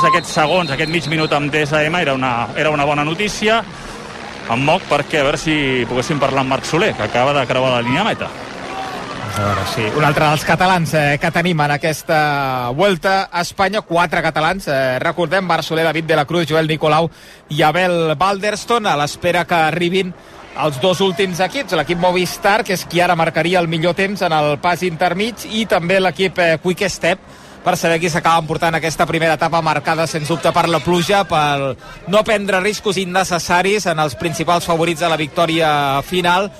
només aquests segons, aquest mig minut amb DSM era una, era una bona notícia. Em moc perquè a veure si poguéssim parlar amb Marc Soler, que acaba de creuar la línia meta. Veure, sí. Un altre dels catalans eh, que tenim en aquesta Vuelta a Espanya, quatre catalans, eh, recordem, Barçoler, David de la Cruz, Joel Nicolau i Abel Balderston, a l'espera que arribin els dos últims equips, l'equip Movistar, que és qui ara marcaria el millor temps en el pas intermig, i també l'equip eh, Quick Step, per saber qui s'acaba portant aquesta primera etapa marcada sens dubte per la pluja, per no prendre riscos innecessaris en els principals favorits de la victòria final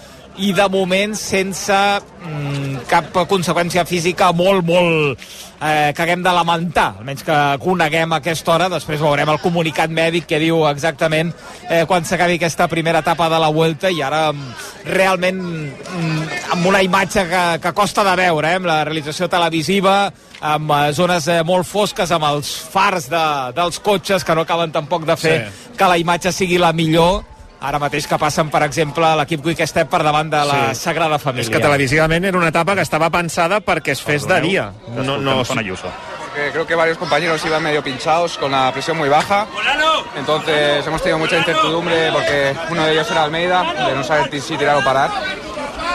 i de moment sense mm, cap conseqüència física molt, molt eh, que haguem de lamentar, almenys que coneguem a aquesta hora, després veurem el comunicat mèdic que diu exactament eh, quan s'acabi aquesta primera etapa de la Vuelta i ara mm, realment mm, amb una imatge que, que costa de veure, eh, amb la realització televisiva, amb eh, zones eh, molt fosques, amb els fars de, dels cotxes que no acaben tampoc de fer sí. que la imatge sigui la millor ara mateix que passen, per exemple, l'equip Quick Step per davant de la sí. Sagrada Família. És que televisivament era una etapa que estaba pensada perquè es fes de dia. No, no. Porque creo que varios compañeros iban medio pinchados con la presión muy baja. Entonces hemos tenido mucha incertidumbre porque uno de ellos era Almeida, de no saber si tirar o parar.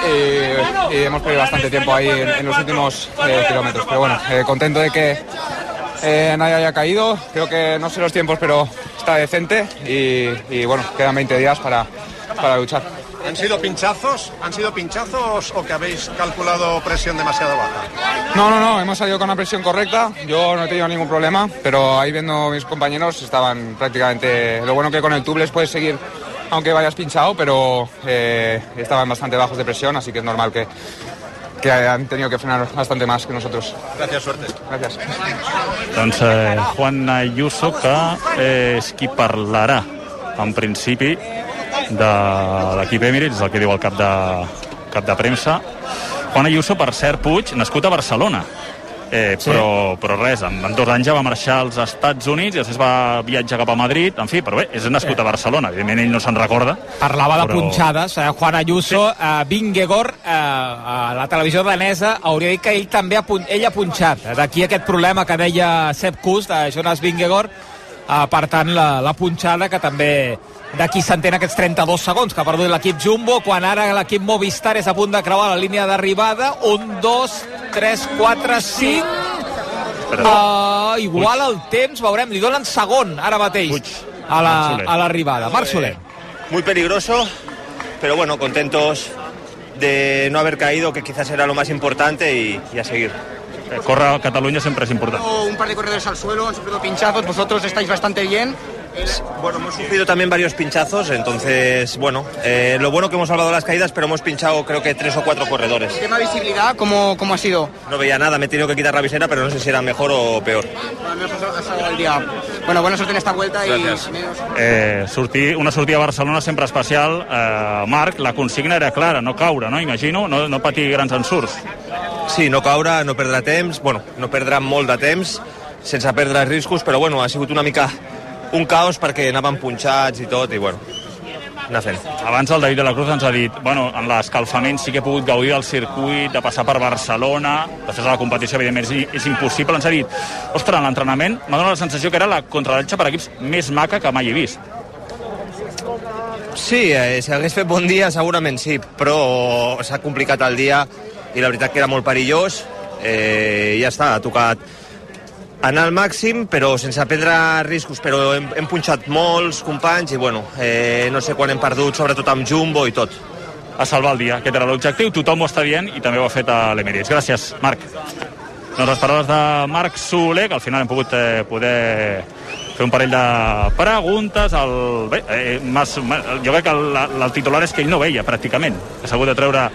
Y, y hemos perdido bastante tiempo ahí en, en los últimos eh, kilómetros. Pero bueno, eh, contento de que eh, nadie haya caído. Creo que no sé los tiempos, pero está decente. Y, y bueno, quedan 20 días para, para luchar. ¿Han sido pinchazos? ¿Han sido pinchazos o que habéis calculado presión demasiado baja? No, no, no, hemos salido con una presión correcta. Yo no he tenido ningún problema, pero ahí viendo mis compañeros estaban prácticamente. Lo bueno que con el tubles puedes seguir aunque vayas pinchado, pero eh, estaban bastante bajos de presión, así que es normal que, que han tenido que frenar bastante más que nosotros. Gracias, suerte. Gracias. Doncs eh, Juan Ayuso, que és qui parlarà, en principi, de l'equip Emirates, el que diu el cap de, cap de premsa. Juan Ayuso, per cert, Puig, nascut a Barcelona. Eh, sí. però, però res, en, en dos anys ja va marxar als Estats Units i després va viatjar cap a Madrid, en fi, però bé, és nascut a Barcelona, evidentment ell no se'n recorda. Parlava de Però- punxades, eh, Juan Ayuso, sí. eh, Vingegor, eh, a la televisió danesa, hauria dit que ell també ha, pun- ell ha punxat. D'aquí aquest problema que deia Sepp Kuss, de Jonas Vingegor, eh, per tant, la, la punxada que també d'aquí s'entén aquests 32 segons que ha perdut l'equip Jumbo, quan ara l'equip Movistar és a punt de creuar la línia d'arribada. Un, dos, tres, quatre, cinc... Uh, igual el temps, veurem, li donen segon ara mateix la- Soler. a l'arribada. Marc Soler. muy peligroso, pero bueno, contentos de no haber caído, que quizás era lo más importante y, y a seguir. Córrer a Catalunya sempre és important. Un par de corredores al suelo, han sufrido pinchazos, vosotros estáis bastante bien. Bueno, hemos sufrido también varios pinchazos, entonces, bueno, eh, lo bueno que hemos salvado las caídas, pero hemos pinchado creo que tres o cuatro corredores. Tema visibilidad, ¿cómo, cómo ha sido? No veía nada, me he tenido que quitar la visera, pero no sé si era mejor o peor. Salvado el día. Bueno, buena suerte en esta vuelta y Gracias. menos. Eh, sortir, una sortida a Barcelona sempre especial. Eh, Marc, la consigna era clara, no caure, no? Imagino, no, no patir grans ensurts. Sí, no caure, no perdre temps, bueno, no perdre molt de temps, sense perdre riscos, però bueno, ha sigut una mica un caos perquè anàvem punxats i tot, i bueno, anar fent. Abans el David de la Cruz ens ha dit bueno, en l'escalfament sí que he pogut gaudir del circuit, de passar per Barcelona, després de la competició, evidentment, és, és impossible. Ens ha dit, ostres, en l'entrenament m'ha donat la sensació que era la contrarrellotge per equips més maca que mai he vist. Sí, eh, si hagués fet bon dia segurament sí, però s'ha complicat el dia i la veritat que era molt perillós. Eh, ja està, ha tocat anar al màxim, però sense prendre riscos, però hem, hem punxat molts companys i bueno, eh, no sé quan hem perdut, sobretot amb Jumbo i tot. A salvar el dia, aquest era l'objectiu, tothom ho està dient i també ho ha fet a l'Emirates. Gràcies, Marc. Doncs les paraules de Marc Soler, que al final hem pogut eh, poder fer un parell de preguntes. El, bé, eh, mas, jo crec que el, el titular és que ell no veia, pràcticament. s'ha hagut de treure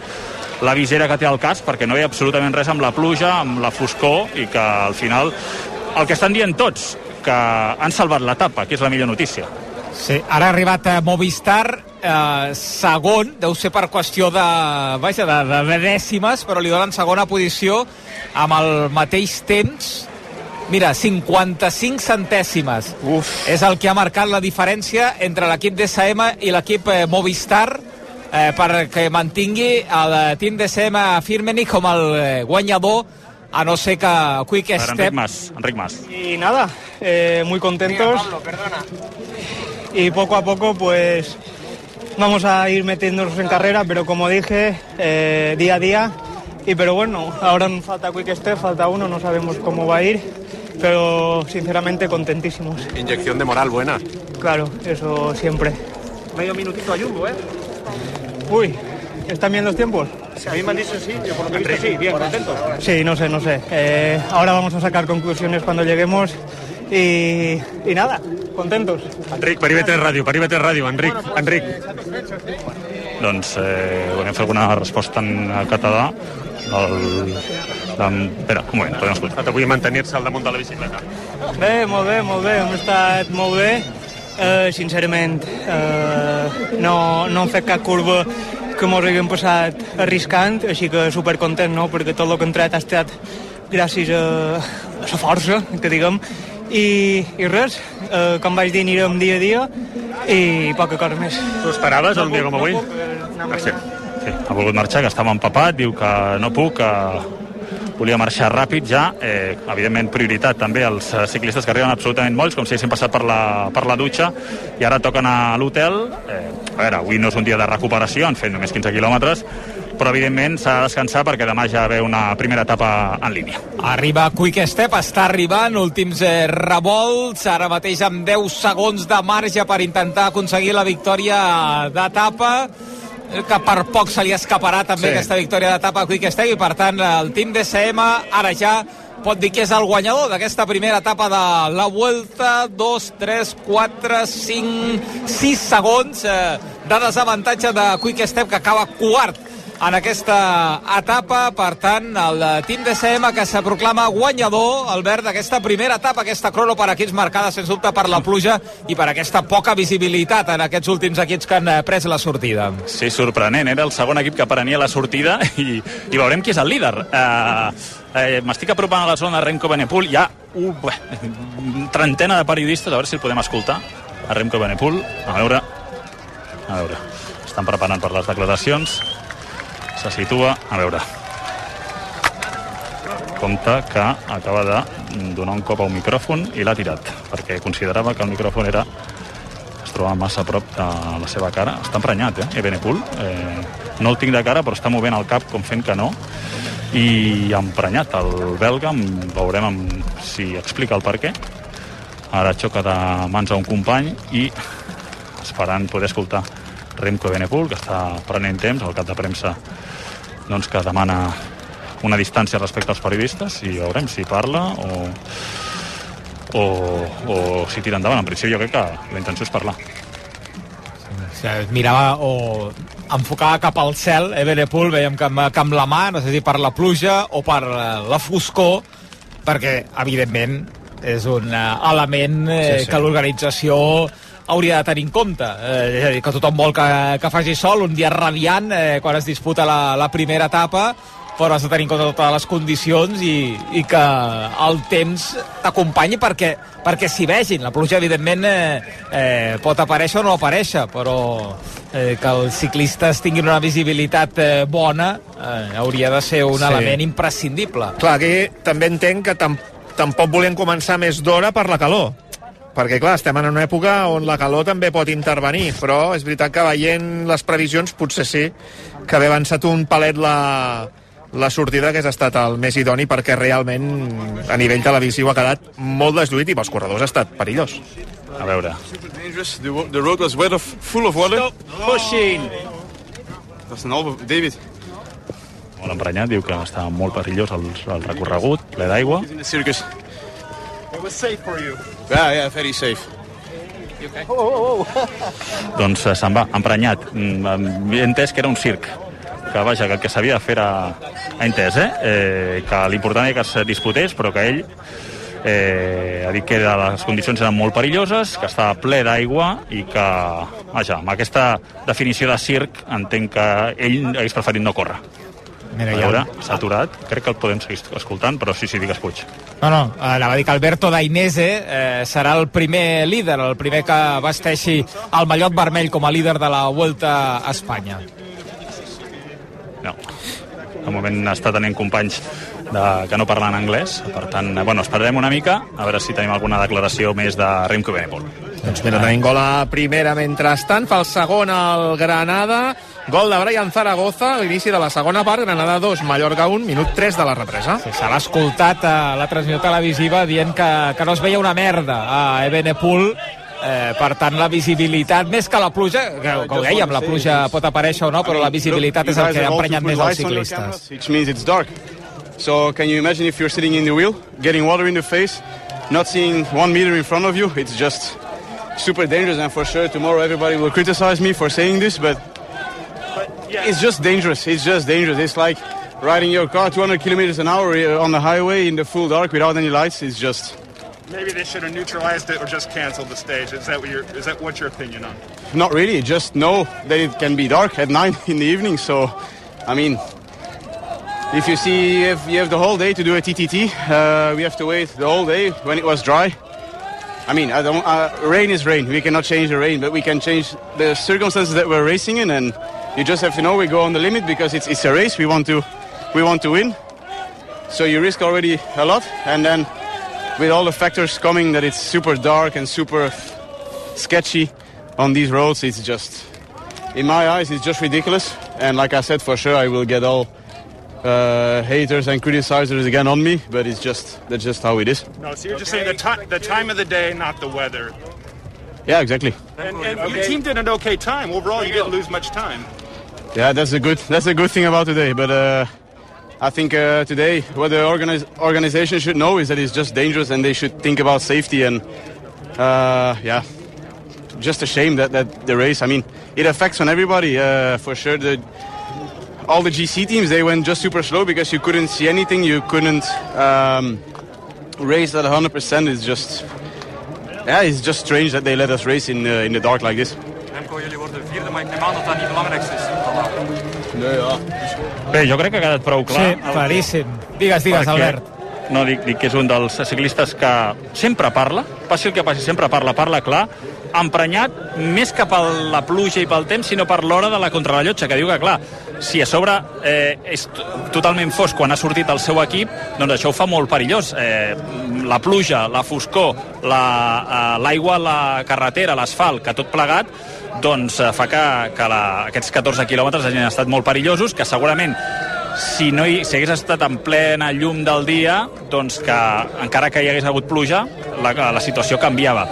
la visera que té al casc perquè no veia absolutament res amb la pluja, amb la foscor i que al final el que estan dient tots, que han salvat l'etapa, que és la millor notícia. Sí, ara ha arribat a Movistar eh, segon, deu ser per qüestió de, vaja, de, de, de dècimes, però li donen segona posició amb el mateix temps. Mira, 55 centèsimes. Uf. És el que ha marcat la diferència entre l'equip DSM i l'equip eh, Movistar eh, perquè mantingui el eh, team DSM Firmenich com el eh, guanyador a no ser que Quick Enric Step Mas, Enric Mas. Y nada, eh, muy contentos. Y poco a poco, pues vamos a ir metiéndonos en carrera, pero como dije, eh, día a día. Y pero bueno, ahora falta Quick Step, falta uno, no sabemos cómo va a ir, pero sinceramente contentísimos. Inyección de moral buena. Claro, eso siempre. Medio minutito a Jumbo, ¿eh? Uy, ¿están bien los tiempos? A mí me han dicho sí, yo por lo que he visto sí, bien, contentos. Sí, no sé, no sé. Eh, ahora vamos a sacar conclusiones cuando lleguemos y, y nada, contentos. Enric, perímetre ràdio, perímetre ràdio, Enric, Enric. Doncs eh, volem fer alguna resposta en català. El, el, espera, un moment, podem escoltar. Avui mantenir-se al damunt de la bicicleta. Bé, molt bé, molt bé, hem estat molt bé. Eh, sincerament, eh, no, no hem fet cap curva que mos haguem passat arriscant, així que supercontent, no?, perquè tot el que hem tret ha estat gràcies a, a la força, que diguem, i, i res, eh, com vaig dir, anirem dia a dia i poca cosa més. Tu esperaves un dia com avui? Sí, sí, ha volgut marxar, que estava empapat, diu que no puc, que volia marxar ràpid ja, eh, evidentment prioritat també als eh, ciclistes que arriben absolutament molts, com si haguessin passat per la, per la dutxa, i ara toquen a l'hotel, eh, a veure, avui no és un dia de recuperació, han fet només 15 quilòmetres, però evidentment s'ha de descansar perquè demà ja ve una primera etapa en línia. Arriba Quick Step, està arribant, últims eh, revolts, ara mateix amb 10 segons de marge per intentar aconseguir la victòria d'etapa, eh, que per poc se li escaparà també Sí. aquesta victòria d'etapa a Quick Step i per tant el team DSM ara ja pot dir que és el guanyador d'aquesta primera etapa de la Vuelta 2, 3, 4, 5 6 segons eh, de desavantatge de Quick Step que acaba quart en aquesta etapa, per tant, el team DCM que se proclama guanyador, Albert, d'aquesta primera etapa, aquesta crono per equips marcada, sens dubte, per la pluja i per aquesta poca visibilitat en aquests últims equips que han eh, pres la sortida. Sí, sorprenent, era el segon equip que prenia la sortida i, i veurem qui és el líder. Uh, eh, M'estic apropant a la zona de Remco Benepul, hi ha uh, trentena de periodistes, a veure si el podem escoltar, a Remco Benepul, a veure, a veure, estan preparant per les declaracions, se situa, a veure, compte que acaba de donar un cop a un micròfon i l'ha tirat, perquè considerava que el micròfon era es troba massa a prop de la seva cara. Està emprenyat, eh, Ebenepul. Eh, no el tinc de cara, però està movent el cap com fent que no. I emprenyat el belga, em- veurem amb, si explica el per què. Ara xoca de mans a un company i esperant poder escoltar Remco Ebenepul, que està prenent temps, el cap de premsa doncs, que demana una distància respecte als periodistes i veurem si parla o, o, o si tira endavant. En principi jo crec que la intenció és parlar. O sigui, mirava o enfocava cap al cel, Ebenepul, veiem que amb, que amb la mà, no sé si per la pluja o per eh, la foscor, perquè, evidentment, és un eh, element eh, sí. sí. que l'organització hauria de tenir en compte. Eh, és a dir, que tothom vol que, que faci sol, un dia radiant, eh, quan es disputa la, la primera etapa, però has de tenir en compte totes les condicions i, i que el temps t'acompanyi perquè, perquè s'hi vegin. La pluja, evidentment, eh, eh, pot aparèixer o no aparèixer, però eh, que els ciclistes tinguin una visibilitat eh, bona eh, hauria de ser un Sí. element imprescindible. Clar, aquí també entenc que tam tampoc volien començar més d'hora per la calor. Perquè, clar, estem en una època on la calor també pot intervenir, però és veritat que veient les previsions potser sí que haver avançat un palet la, la sortida que ha estat el més idoni perquè realment a nivell televisiu ha quedat molt deslluït i pels corredors ha estat perillós. A veure. The, road was wet of, full of water. Pushing! Dat is een halve David. molt emprenyat, diu que està molt perillós el, el recorregut, ple d'aigua. Circus. It was safe for you. Yeah, yeah, very safe. Doncs eh, se'n va, emprenyat. Mm, He entès que era un circ, que vaja, que el que s'havia de fer era... Ha entès, eh? eh que l'important era que es disputés, però que ell eh, ha dit que les condicions eren molt perilloses, que estava ple d'aigua i que, vaja, amb aquesta definició de circ entenc que ell hagués preferit no córrer. Mira, A ja- veure, s'ha aturat, crec que el podem seguir escoltant, però sí, sí, digues Puig. No, no, anava a dir que Alberto Dainese eh, serà el primer líder, el primer que vesteixi el mallot vermell com a líder de la Vuelta a Espanya. No. De moment està tenint companys de, que no parlen anglès. Per tant, eh, bueno, esperarem una mica a veure si tenim alguna declaració més de Remco Benepol. Doncs mira, tenim gol a primera mentrestant, fa el segon al Granada, gol de Brian Zaragoza, a l'inici de la segona part, Granada 2, Mallorca 1, minut 3 de la represa. Sí, Se l'ha escoltat a la transmissió televisiva dient que, que no es veia una merda a Ebenepul Eh, per tant, la visibilitat, més que la pluja, que, que ho dèiem, la pluja pot aparèixer o no, però la visibilitat és el que ha emprenyat més els ciclistes. Which means it's dark. So can you imagine if you're sitting in the wheel, getting water in the face, not seeing one meter in front of you? It's just super dangerous, and for sure tomorrow everybody will criticize me for saying this, but it's just dangerous. It's just dangerous. It's like riding your car 200 kilometers an hour uh, on the highway in the full dark without any lights. It's just Maybe they should have neutralized it or just canceled the stage. Is that what your is that what's your opinion on? not really. Just know that it can be dark at nine in the evening. So, I mean, if you see if you have the whole day to do a TTT, uh, we have to wait the whole day when it was dry. I mean, I don't, uh, rain is rain. We cannot change the rain, but we can change the circumstances that we're racing in, and you just have to know we go on the limit because it's, it's a race. We want to we want to win. So you risk already a lot, and then with all the factors coming that it's super dark and super sketchy on these roads, it's just, in my eyes, it's just ridiculous. And like I said, for sure, I will get all uh, haters and criticizers again on me, but it's just that's just how it is. No, so you're just saying the time the time of the day, not the weather. Yeah, exactly. And, and your team did an okay time. Overall, you didn't lose much time. Yeah, that's a good that's a good thing about today. But uh, I think uh, today what the organiz- organization should know is that it's just dangerous and they should think about safety and uh, yeah, just a shame that, that the race. I mean, it affects on everybody uh, for sure. The all the GC teams they went just super slow because you couldn't see anything. You couldn't um, race at 100. percent It's just yeah, it's just strange that they let us race in uh, in the dark like this. Remco, jullie worden vierde, maar ik neem aan dat dat niet het belangrijkste is vandaag. Nee, ja. Bé, jo crec que ha quedat prou clar. Sí, claríssim. Digues, digues, Perquè- Albert. No, dic, dic que és un dels ciclistes que sempre parla, passi el que passi, sempre parla, parla clar, emprenyat més que per la pluja i pel temps, sinó per l'hora de la contrarrellotge, que diu que, clar, si a sobre eh, és totalment fosc quan ha sortit el seu equip, doncs això ho fa molt perillós. Eh, la pluja, la foscor, la- eh, l'aigua a la carretera, l'asfalt, que tot plegat, doncs eh, fa que, que la, aquests 14 quilòmetres hagin estat molt perillosos, que segurament si, no hi, si hagués estat en plena llum del dia, doncs que encara que hi hagués hagut pluja, la, la situació canviava.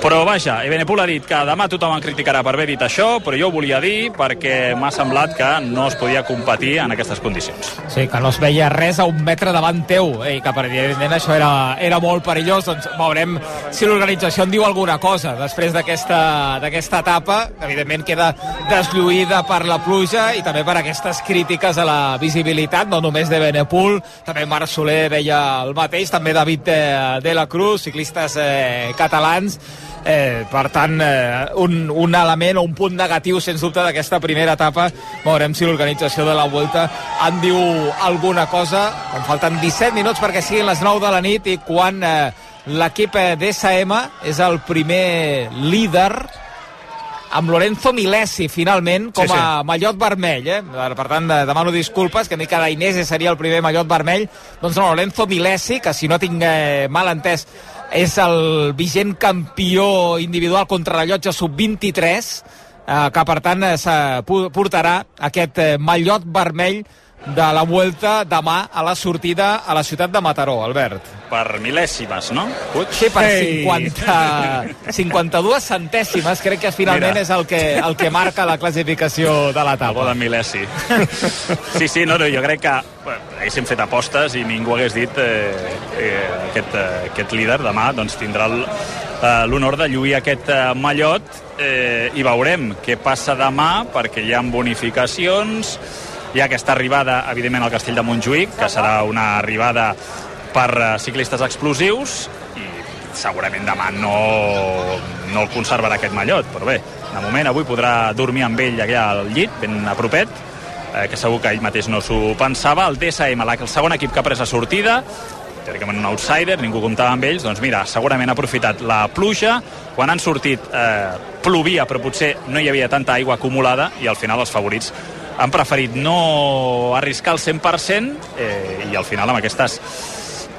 Però vaja, Ebenepul ha dit que demà tothom en criticarà per haver dit això, però jo ho volia dir perquè m'ha semblat que no es podia competir en aquestes condicions. Sí, que no es veia res a un metre davant teu i que, per evidentment, això era, era molt perillós. Doncs veurem si l'organització en diu alguna cosa després d'aquesta etapa. Evidentment, queda deslluïda per la pluja i també per aquestes crítiques a la visibilitat, no només de Benepul, també Marc Soler deia el mateix, també David de, de la Cruz, ciclistes eh, catalans. Eh, per tant, eh, un, un element o un punt negatiu, sens dubte, d'aquesta primera etapa. Veurem si l'organització de la Vuelta en diu alguna cosa. En falten 17 minuts perquè siguin les 9 de la nit i quan eh, l'equip eh, d'SM és el primer líder amb Lorenzo Milesi, finalment, com Sí, sí. a mallot vermell. Eh? Per tant, eh, demano disculpes, que a mi que Dainese seria el primer mallot vermell. Doncs no, Lorenzo Milesi, que si no tinc eh, mal entès, és el vigent campió individual contra rellotge sub-23, eh, que per tant eh, portarà aquest eh, mallot vermell de la Vuelta demà a la sortida a la ciutat de Mataró, Albert. Per mil·lèsimes, no? Puig? Sí, per Ei! 50, 52 centèsimes, crec que finalment Mira. és el que, el que marca la classificació de El bo l'etapa. de Milesi. Sí, sí, no, no, jo crec que bueno, haguéssim fet apostes i ningú hagués dit eh, eh, aquest, eh, aquest líder demà doncs, tindrà el- eh, l'honor de lluir aquest eh, mallot eh, i veurem què passa demà perquè hi ha bonificacions hi ha aquesta arribada, evidentment, al Castell de Montjuïc, que serà una arribada per eh, ciclistes explosius i segurament demà no, no el conservarà aquest mallot, però bé, de moment avui podrà dormir amb ell allà al llit, ben a propet, eh, que segur que ell mateix no s'ho pensava. El DSM, el segon equip que ha pres la sortida, teòricament un outsider, ningú comptava amb ells, doncs mira, segurament ha aprofitat la pluja, quan han sortit eh, plovia, però potser no hi havia tanta aigua acumulada i al final els favorits han preferit no arriscar el 100% eh, i al final amb aquestes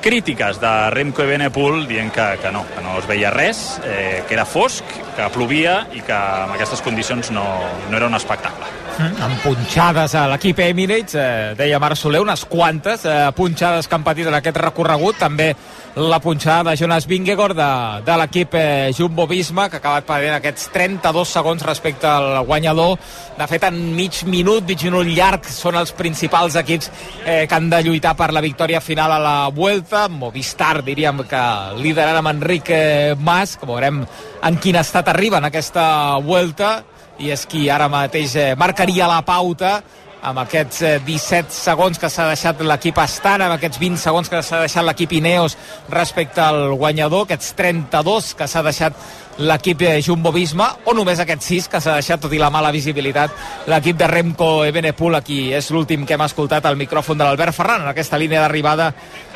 crítiques de Remco Evenepoel dient que, que no, que no es veia res, eh, que era fosc, que plovia i que en aquestes condicions no, no era un espectacle. Mm, amb punxades a l'equip Emirates, eh, deia Marc Soler, unes quantes eh, punxades que han patit en aquest recorregut, també la punxada de Jonas Vingegaard de, de l'equip eh, Jumbo-Visma, que ha acabat perdent aquests 32 segons respecte al guanyador. De fet, en mig minut, mig minut llarg, són els principals equips eh, que han de lluitar per la victòria final a la Vuelta. Movistar, diríem que liderant amb Enric Mas, que veurem en quin estat arriba en aquesta Vuelta, i és qui ara mateix eh, marcaria la pauta amb aquests eh, 17 segons que s'ha deixat l'equip Astana, amb aquests 20 segons que s'ha deixat l'equip Ineos respecte al guanyador, aquests 32 que s'ha deixat l'equip Jumbo-Visma, o només aquests 6 que s'ha deixat, tot i la mala visibilitat, l'equip de Remco Evenepoel, aquí és l'últim que hem escoltat al micròfon de l'Albert Ferran, en aquesta línia d'arribada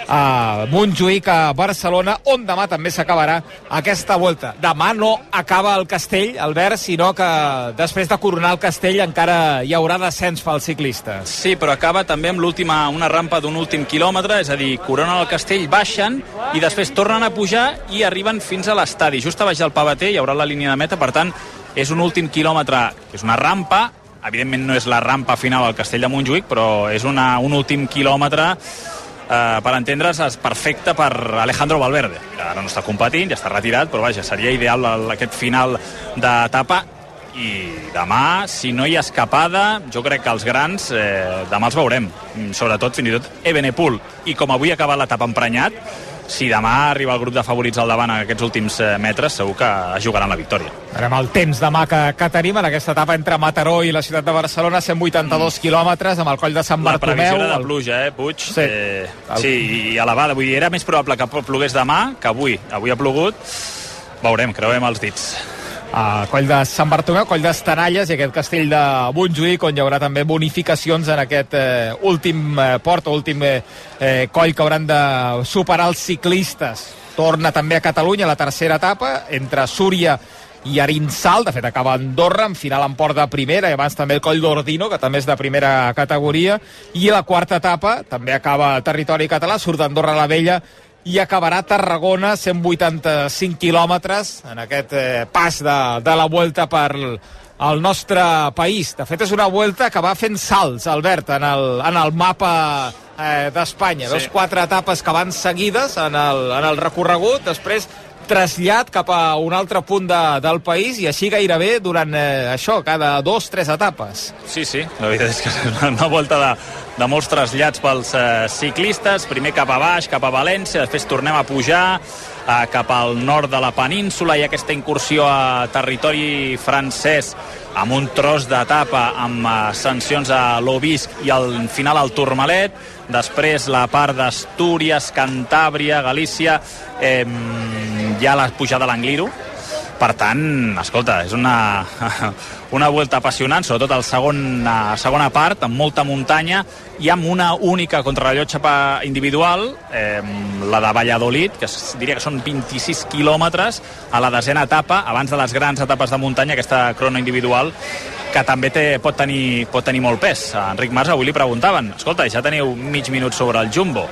a Montjuïc, a Barcelona, on demà també s'acabarà aquesta volta. Demà no acaba el castell, Albert, sinó que després de coronar el castell encara hi haurà descens pels ciclistes. Sí, però acaba també amb l'última una rampa d'un últim quilòmetre, és a dir, coronen el castell, baixen i després tornen a pujar i arriben fins a l'estadi. Just a baix del Pavater hi haurà la línia de meta, per tant, és un últim quilòmetre, que és una rampa, evidentment no és la rampa final al castell de Montjuïc, però és una, un últim quilòmetre eh, per entendre's, és perfecte per Alejandro Valverde. Ara no està competint, ja està retirat, però vaja, seria ideal aquest final d'etapa i demà, si no hi ha escapada, jo crec que els grans eh, demà els veurem, sobretot fins i tot Ebenepul. I com avui ha acabat l'etapa emprenyat, si demà arriba el grup de favorits al davant en aquests últims eh, metres, segur que jugaran la victòria. Veurem el temps demà que, que tenim en aquesta etapa entre Mataró i la ciutat de Barcelona, 182 mm. quilòmetres amb el coll de Sant la Bartomeu. La previsió era de pluja, eh, Puig? Sí. Eh, sí, i elevada. Vull dir, era més probable que plogués demà que avui. Avui ha plogut. Veurem, creuem els dits a Coll de Sant Bartomeu, Coll d'Estanalles i aquest castell de Montjuïc on hi haurà també bonificacions en aquest eh, últim eh, port últim eh, eh, coll que hauran de superar els ciclistes. Torna també a Catalunya la tercera etapa entre Súria i Arinsal, de fet acaba a Andorra, en final en port de primera, i abans també el coll d'Ordino, que també és de primera categoria, i la quarta etapa també acaba territori català, surt d'Andorra la Vella i acabarà a Tarragona, 185 quilòmetres, en aquest eh, pas de, de la Vuelta per el nostre país. De fet, és una Vuelta que va fent salts, Albert, en el, en el mapa eh, d'Espanya. Sí. Dos, quatre etapes que van seguides en el, en el recorregut, després trasllat cap a un altre punt de, del país i així gairebé durant eh, això, cada dos, tres etapes. Sí, sí, la veritat és que és una, una volta de, de molts trasllats pels eh, ciclistes, primer cap a baix, cap a València, després tornem a pujar eh, cap al nord de la península i aquesta incursió a territori francès amb un tros d'etapa amb eh, sancions a l'Obisc i al final al Tourmalet, després la part d'Astúries, Cantàbria, Galícia, eh, ja la pujada a l'Angliru, per tant, escolta, és una, una volta apassionant, sobretot el segon, segona part, amb molta muntanya i amb una única contrarrellotge individual, eh, la de Valladolid, que diria que són 26 quilòmetres a la desena etapa, abans de les grans etapes de muntanya, aquesta crono individual, que també té, pot, tenir, pot tenir molt pes. A Enric Mas avui li preguntaven, escolta, ja teniu mig minut sobre el Jumbo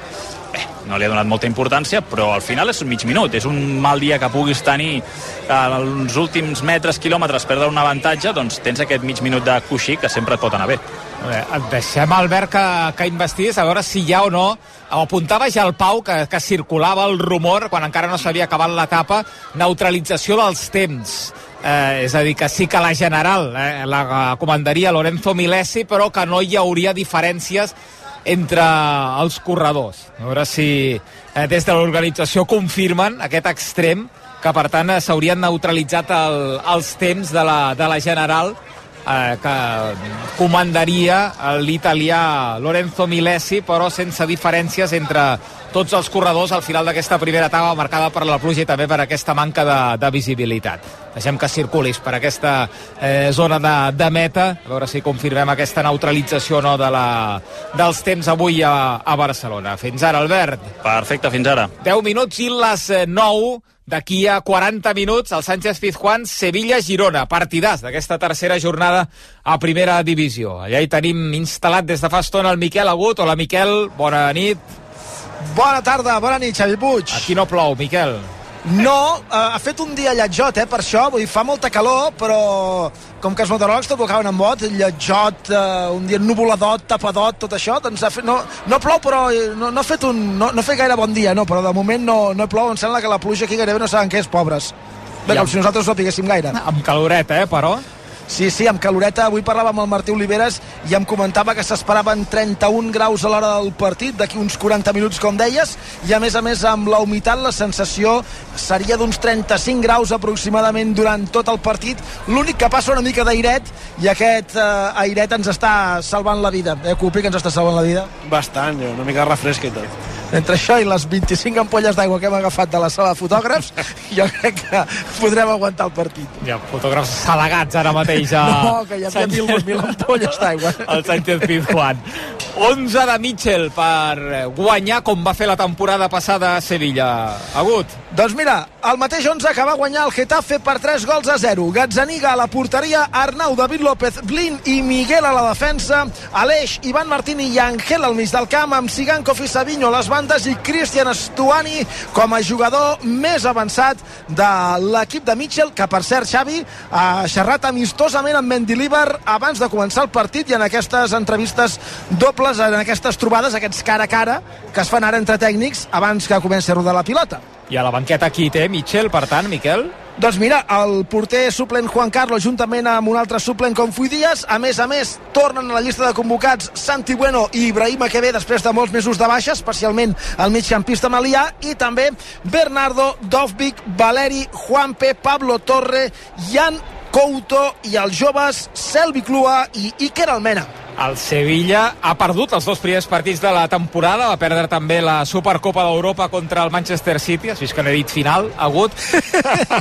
no li ha donat molta importància, però al final és un mig minut. És un mal dia que puguis tenir els últims metres, quilòmetres, perdre un avantatge, doncs tens aquest mig minut de coixí que sempre et pot anar bé. Bé, deixem, Albert, que, que investis a veure si hi ha o no apuntava ja el Pau que, que circulava el rumor quan encara no s'havia acabat l'etapa neutralització dels temps eh, és a dir, que sí que la general eh, la comandaria Lorenzo Milesi però que no hi hauria diferències entre els corredors. A veure si eh, des de l'organització confirmen aquest extrem que per tant s'haurien neutralitzat el, els temps de la, de la General eh, que comandaria l'italià Lorenzo Milesi però sense diferències entre tots els corredors al final d'aquesta primera etapa marcada per la pluja i també per aquesta manca de, de visibilitat. Deixem que circulis per aquesta eh, zona de, de meta, a veure si confirmem aquesta neutralització no, de la, dels temps avui a, a Barcelona. Fins ara, Albert. Perfecte, fins ara. 10 minuts i les 9 d'aquí a 40 minuts el Sánchez Pizjuán Sevilla-Girona partidàs d'aquesta tercera jornada a primera divisió allà hi tenim instal·lat des de fa estona el Miquel Agut hola Miquel, bona nit Bona tarda, bona nit, Xavi Puig. Aquí no plou, Miquel. No, eh, ha fet un dia lletjot, eh, per això, vull dir, fa molta calor, però com que els meteoròlegs tot ho acaben amb bot, lletjot, eh, un dia nuvoladot, tapadot, tot això, doncs ha fet, no, no plou, però eh, no, no, ha fet un, no, no ha fet gaire bon dia, no, però de moment no, no plou, em sembla que la pluja aquí gairebé no saben què és, pobres. Bé, com si nosaltres no piguéssim gaire. Amb caloreta, eh, però... Sí, sí, amb caloreta. Avui parlava amb el Martí Oliveres i em comentava que s'esperaven 31 graus a l'hora del partit, d'aquí uns 40 minuts, com deies, i a més a més amb la humitat la sensació seria d'uns 35 graus aproximadament durant tot el partit. L'únic que passa una mica d'airet i aquest eh, airet ens està salvant la vida. Eh, Cupi, que ens està salvant la vida? Bastant, una mica refresca i tot. Entre això i les 25 ampolles d'aigua que hem agafat de la sala de fotògrafs, jo crec que podrem aguantar el partit. Hi ha fotògrafs salagats ara mateix a... No, que hi havia mil, mil ampolles d'aigua. El Sánchez Pizjuán. 11 de Mitchell per guanyar com va fer la temporada passada a Sevilla. Agut. Doncs mira, el mateix 11 que va guanyar el Getafe per 3 gols a 0. Gazzaniga a la porteria, Arnau, David López, Blin i Miguel a la defensa, Aleix, Ivan Martini i Angel al mig del camp, amb Sigankov i Savinho a les bandes i Cristian Estuani com a jugador més avançat de l'equip de Mitchell, que per cert, Xavi, ha xerrat amistosament amb Mendilibar abans de començar el partit i en aquestes entrevistes dobles, en aquestes trobades, aquests cara a cara, que es fan ara entre tècnics abans que comenci a rodar la pilota. I a la banqueta aquí té Mitchell, per tant, Miquel? Doncs mira, el porter suplent Juan Carlos juntament amb un altre suplent com Fui Díaz, a més a més tornen a la llista de convocats Santi Bueno i Ibrahima Quevé després de molts mesos de baixa, especialment el migcampista Malià i també Bernardo, Dovvik, Valeri, Juanpe, Pablo Torre, Jan Couto i els joves Selvi Clua i Iker Almena. El Sevilla ha perdut els dos primers partits de la temporada, va perdre també la Supercopa d'Europa contra el Manchester City, has vist que n'he dit final, agut.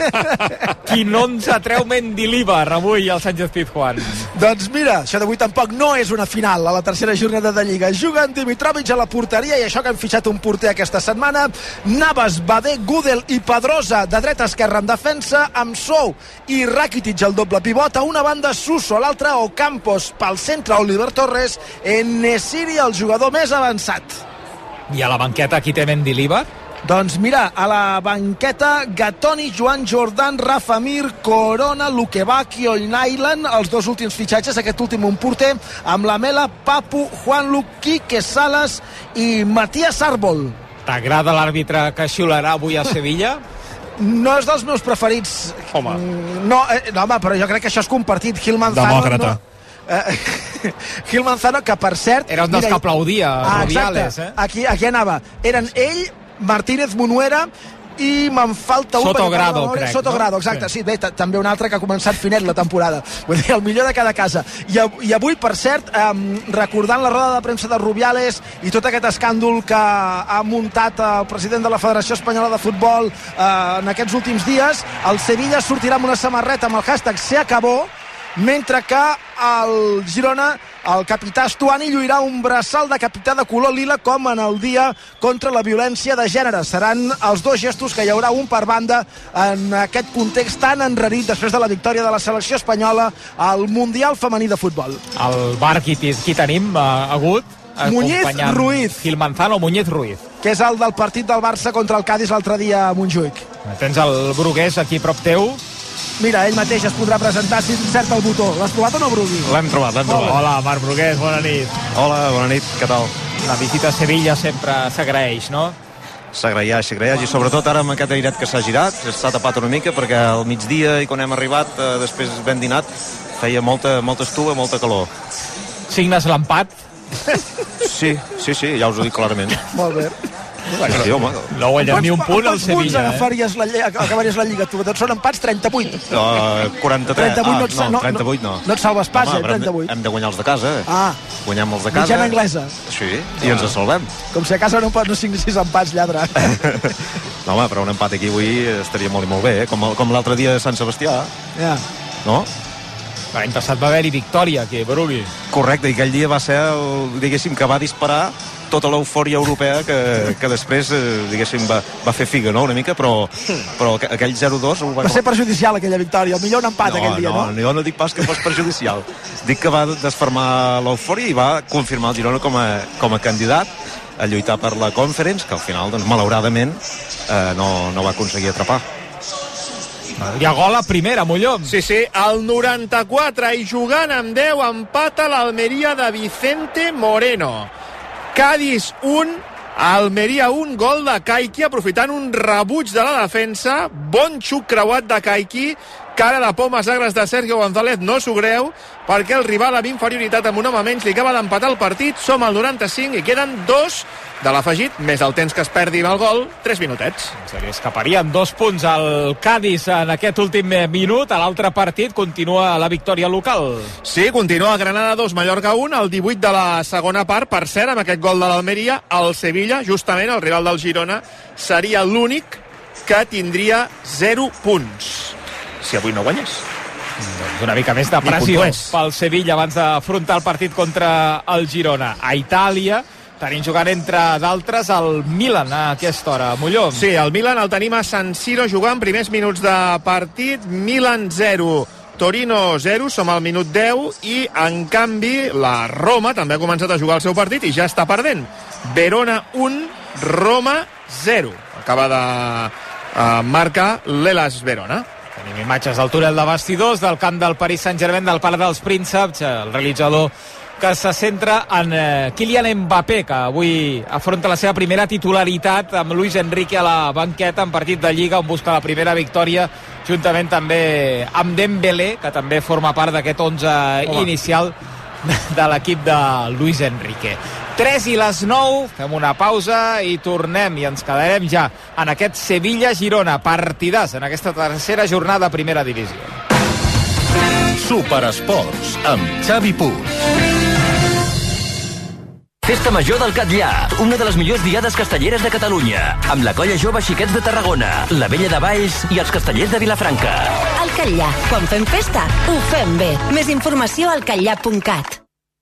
Qui no ens atreu Mendilibar avui al Sánchez Pizjuán? Doncs mira, això d'avui tampoc no és una final a la tercera jornada de Lliga. Juguen Dimitrovic a la porteria i això que han fitxat un porter aquesta setmana. Navas, Badé, Gudel i Pedrosa de dreta a esquerra en defensa, amb Sou i Rakitic al doble pivot. A una banda Suso, a l'altra Ocampos pel centre Oliver Torres, en Nesiri el jugador més avançat. I a la banqueta aquí té Mendilibar? Doncs mira, a la banqueta Gatoni, Joan Jordan, Rafa Mir, Corona, Luquevac i Oinailan, els dos últims fitxatges, aquest últim un porter, amb la Mela, Papu, Juan Luc, Quique Salas i Matías Arbol. T'agrada l'àrbitre que xiularà avui a Sevilla? No és dels meus preferits. Home. No, eh, no, home, però jo crec que això és compartit. Gil Manzano... Demòcrata. No, eh, Gil Manzano, que per cert... Era un dels que aplaudia, ah, Rubiales, eh? Aquí, aquí anava. Eren ell, Martínez Munuera i me'n falta un Soto perquè Grado, no, crec, Soto no? Grado, exacte, Sí. sí, bé, ta- també un altre que ha començat finet la temporada vull dir, el millor de cada casa i, av- i avui, per cert, eh, recordant la roda de premsa de Rubiales i tot aquest escàndol que ha muntat el president de la Federació Espanyola de Futbol eh, en aquests últims dies, el Sevilla sortirà amb una samarreta amb el hashtag se acabó mentre que el Girona el capità Estuani lluirà un braçal de capità de color lila com en el dia contra la violència de gènere. Seran els dos gestos que hi haurà un per banda en aquest context tan enrarit després de la victòria de la selecció espanyola al Mundial Femení de Futbol. El bar qui, qui tenim uh, agut? Muñiz acompanyant Ruiz. Gil Manzano, Muñiz Ruiz. que és el del partit del Barça contra el Cádiz l'altre dia a Montjuïc. Tens el Brugués aquí prop teu. Mira, ell mateix es podrà presentar si encerta el botó. L'has trobat o no, Brugui? L'hem trobat, l'hem trobat. Hola, Marc Brugués, bona nit. Hola, bona nit, què tal? La visita a Sevilla sempre s'agraeix, no? S'agraeix, s'agraeix, i sobretot ara amb aquest airet que s'ha girat, s'ha tapat una mica, perquè al migdia i quan hem arribat, eh, després ben dinat, feia molta, molta estuva, molta calor. Signes l'empat? Sí, sí, sí, ja us ho dic clarament. Molt bé. Sí, home. No guanyes ni un punt al Quants punts Sevilla, eh? agafaries la, agafaries la Lliga? Tu? Doncs són empats 38. Uh, 43. 38 no et ah, no- no, 38 no. no et salves pas, Home, eh, però hem de- 38. Hem de guanyar els de casa. eh? Ah, Guanyem els de casa. mitjana anglesa. Sí, i ens en salvem. Com si a casa no, no signessis empats, lladre. No, home, però un empat aquí avui estaria molt i molt bé, eh? com, el- com l'altre dia a Sant Sebastià, Ja. no? L'any passat va haver-hi victòria aquí, Brugui. Correcte, i aquell dia va ser, el, diguéssim, que va disparar tota l'eufòria europea que, que després, eh, diguéssim, va, va fer figa, no?, una mica, però, però aqu- aquell 0-2 ho va... Va ser perjudicial aquella victòria, el millor un empat no, aquell dia, no? no, jo no dic pas que fos perjudicial. dic que va desfermar l'eufòria i va confirmar el Girona com a, com a candidat a lluitar per la Conference, que al final, doncs, malauradament, eh, no, no va aconseguir atrapar. Hi ha gol a primera, Molló. Sí, sí, al 94 i jugant amb 10 empata l'Almeria de Vicente Moreno. Cádiz 1, Almeria 1, gol de Kaiki, aprofitant un rebuig de la defensa, bon xuc creuat de Kaiki, cara de pomes agres de Sergio González, no s'ho greu, perquè el rival amb inferioritat amb un home menys li acaba d'empatar el partit, som al 95 i queden dos de l'afegit, més el temps que es perdi amb el gol, 3 minutets. Se li escaparien dos punts al Cádiz en aquest últim eh, minut. A l'altre partit continua la victòria local. Sí, continua Granada 2, Mallorca 1, el 18 de la segona part. Per cert, amb aquest gol de l'Almeria, el Sevilla, justament el rival del Girona, seria l'únic que tindria 0 punts. Si avui no guanyés. Doncs una mica més de pressió pel Sevilla abans d'afrontar el partit contra el Girona. A Itàlia tenim jugant entre d'altres el Milan a aquesta hora. Molló. Sí, el Milan el tenim a San Siro jugant primers minuts de partit. Milan 0, Torino 0, som al minut 10 i, en canvi, la Roma també ha començat a jugar el seu partit i ja està perdent. Verona 1, Roma 0. Acaba de uh, marcar l'Elas Verona. Tenim imatges del túnel de vestidors del camp del Paris Saint-Germain del Parc dels Prínceps, el realitzador que se centra en eh, Kylian Mbappé, que avui afronta la seva primera titularitat amb Luis Enrique a la banqueta en partit de Lliga on busca la primera victòria juntament també amb Dembélé, que també forma part d'aquest 11 Home. inicial de l'equip de Luis Enrique. 3 i les 9, fem una pausa i tornem i ens quedarem ja en aquest Sevilla-Girona, partidàs en aquesta tercera jornada primera divisió. Superesports amb Xavi Puig. Festa Major del Catllà, una de les millors diades castelleres de Catalunya, amb la colla jove Xiquets de Tarragona, la vella de Valls i els castellers de Vilafranca. Al Catllà, quan fem festa, ho fem bé. Més informació al catllà.cat.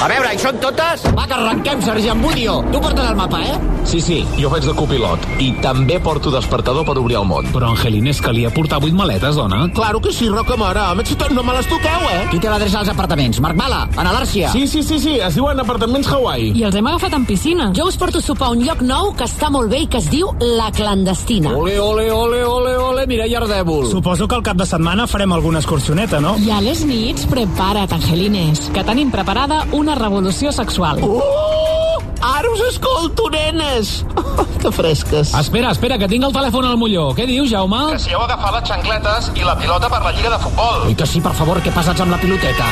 A veure, hi són totes? Va, que arrenquem, Sergent Budio. Tu portes el mapa, eh? Sí, sí, jo faig de copilot. I també porto despertador per obrir el món. Però, Angelines, calia portar vuit maletes, dona. Claro que sí, Roca Mare. A més, no me les toqueu, eh? Qui té l'adreça als apartaments? Marc Mala, Ana Làrcia. Sí, sí, sí, sí, es diuen apartaments Hawaii. I els hem agafat en piscina. Jo us porto a sopar a un lloc nou que està molt bé i que es diu La Clandestina. Ole, ole, ole, ole, ole, mira, Ardèvol. Suposo que al cap de setmana farem alguna excursioneta, no? I a les nits, prepara't, Angelines, que tenim preparada una revolució sexual. Uh! Ara us escolto, nenes! que fresques. Espera, espera, que tinc el telèfon al molló. Què dius, Jaume? Que si heu agafat les xancletes i la pilota per la lliga de futbol. I que sí, per favor, que passats amb la piloteta.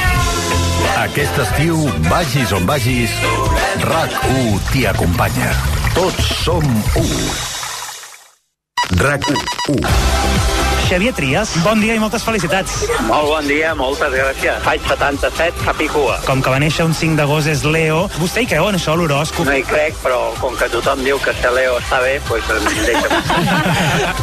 Aquest estiu, vagis on vagis, RAC1 t'hi acompanya. Tots som u. RAC1. Xavier Trias, bon dia i moltes felicitats. Molt bon dia, moltes gràcies. Faig 77, cap i cua. Com que va néixer un 5 d'agost és Leo, vostè hi creu en això, l'horòscop? No hi crec, però com que tothom diu que ser Leo està bé, doncs em deixa...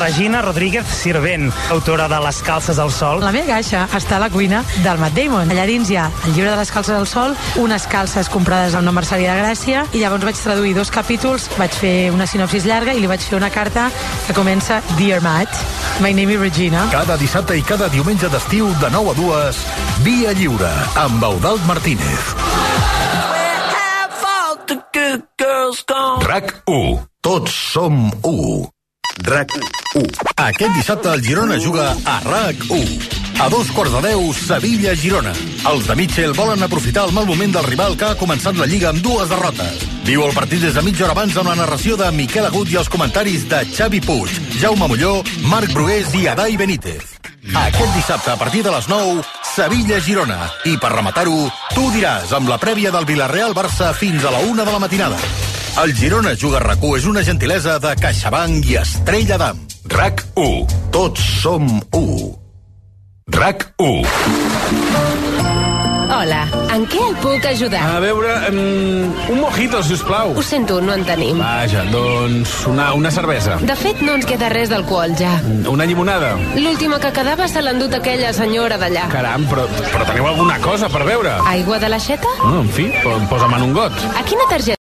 Regina Rodríguez Sirvent, autora de Les calces al sol. La meva caixa està a la cuina del Matt Damon. Allà dins hi ha el llibre de les calces al sol, unes calces comprades a una merceria de Gràcia, i llavors vaig traduir dos capítols, vaig fer una sinopsis llarga i li vaig fer una carta que comença Dear Matt, my name is Regina. Cada dissabte i cada diumenge d'estiu de 9 a 2, Via Lliure, amb Eudald Martínez. RAC 1. Tots som 1. RAC 1. Aquest dissabte el Girona juga a RAC 1. A dos quarts de deu, Sevilla-Girona. Els de Mitchell volen aprofitar el mal moment del rival que ha començat la Lliga amb dues derrotes. Viu el partit des de mitja hora abans amb la narració de Miquel Agut i els comentaris de Xavi Puig, Jaume Molló, Marc Brugués i Adai Benítez. Aquest dissabte, a partir de les 9, Sevilla-Girona. I per rematar-ho, tu diràs amb la prèvia del Villarreal-Barça fins a la una de la matinada. El Girona Juga a RAC1 és una gentilesa de CaixaBank i Estrella d'Am. RAC 1. Tots som 1. RAC 1. Hola, en què el puc ajudar? A veure, um, un mojito, si us plau. Ho sento, no en tenim. Vaja, doncs una, una cervesa. De fet, no ens queda res d'alcohol ja. Una llimonada. L'última que quedava se l'ha endut aquella senyora d'allà. Caram, però, però teniu alguna cosa per veure? Aigua de l'aixeta? Oh, en fi, po- posa'm en un got. A quina targeta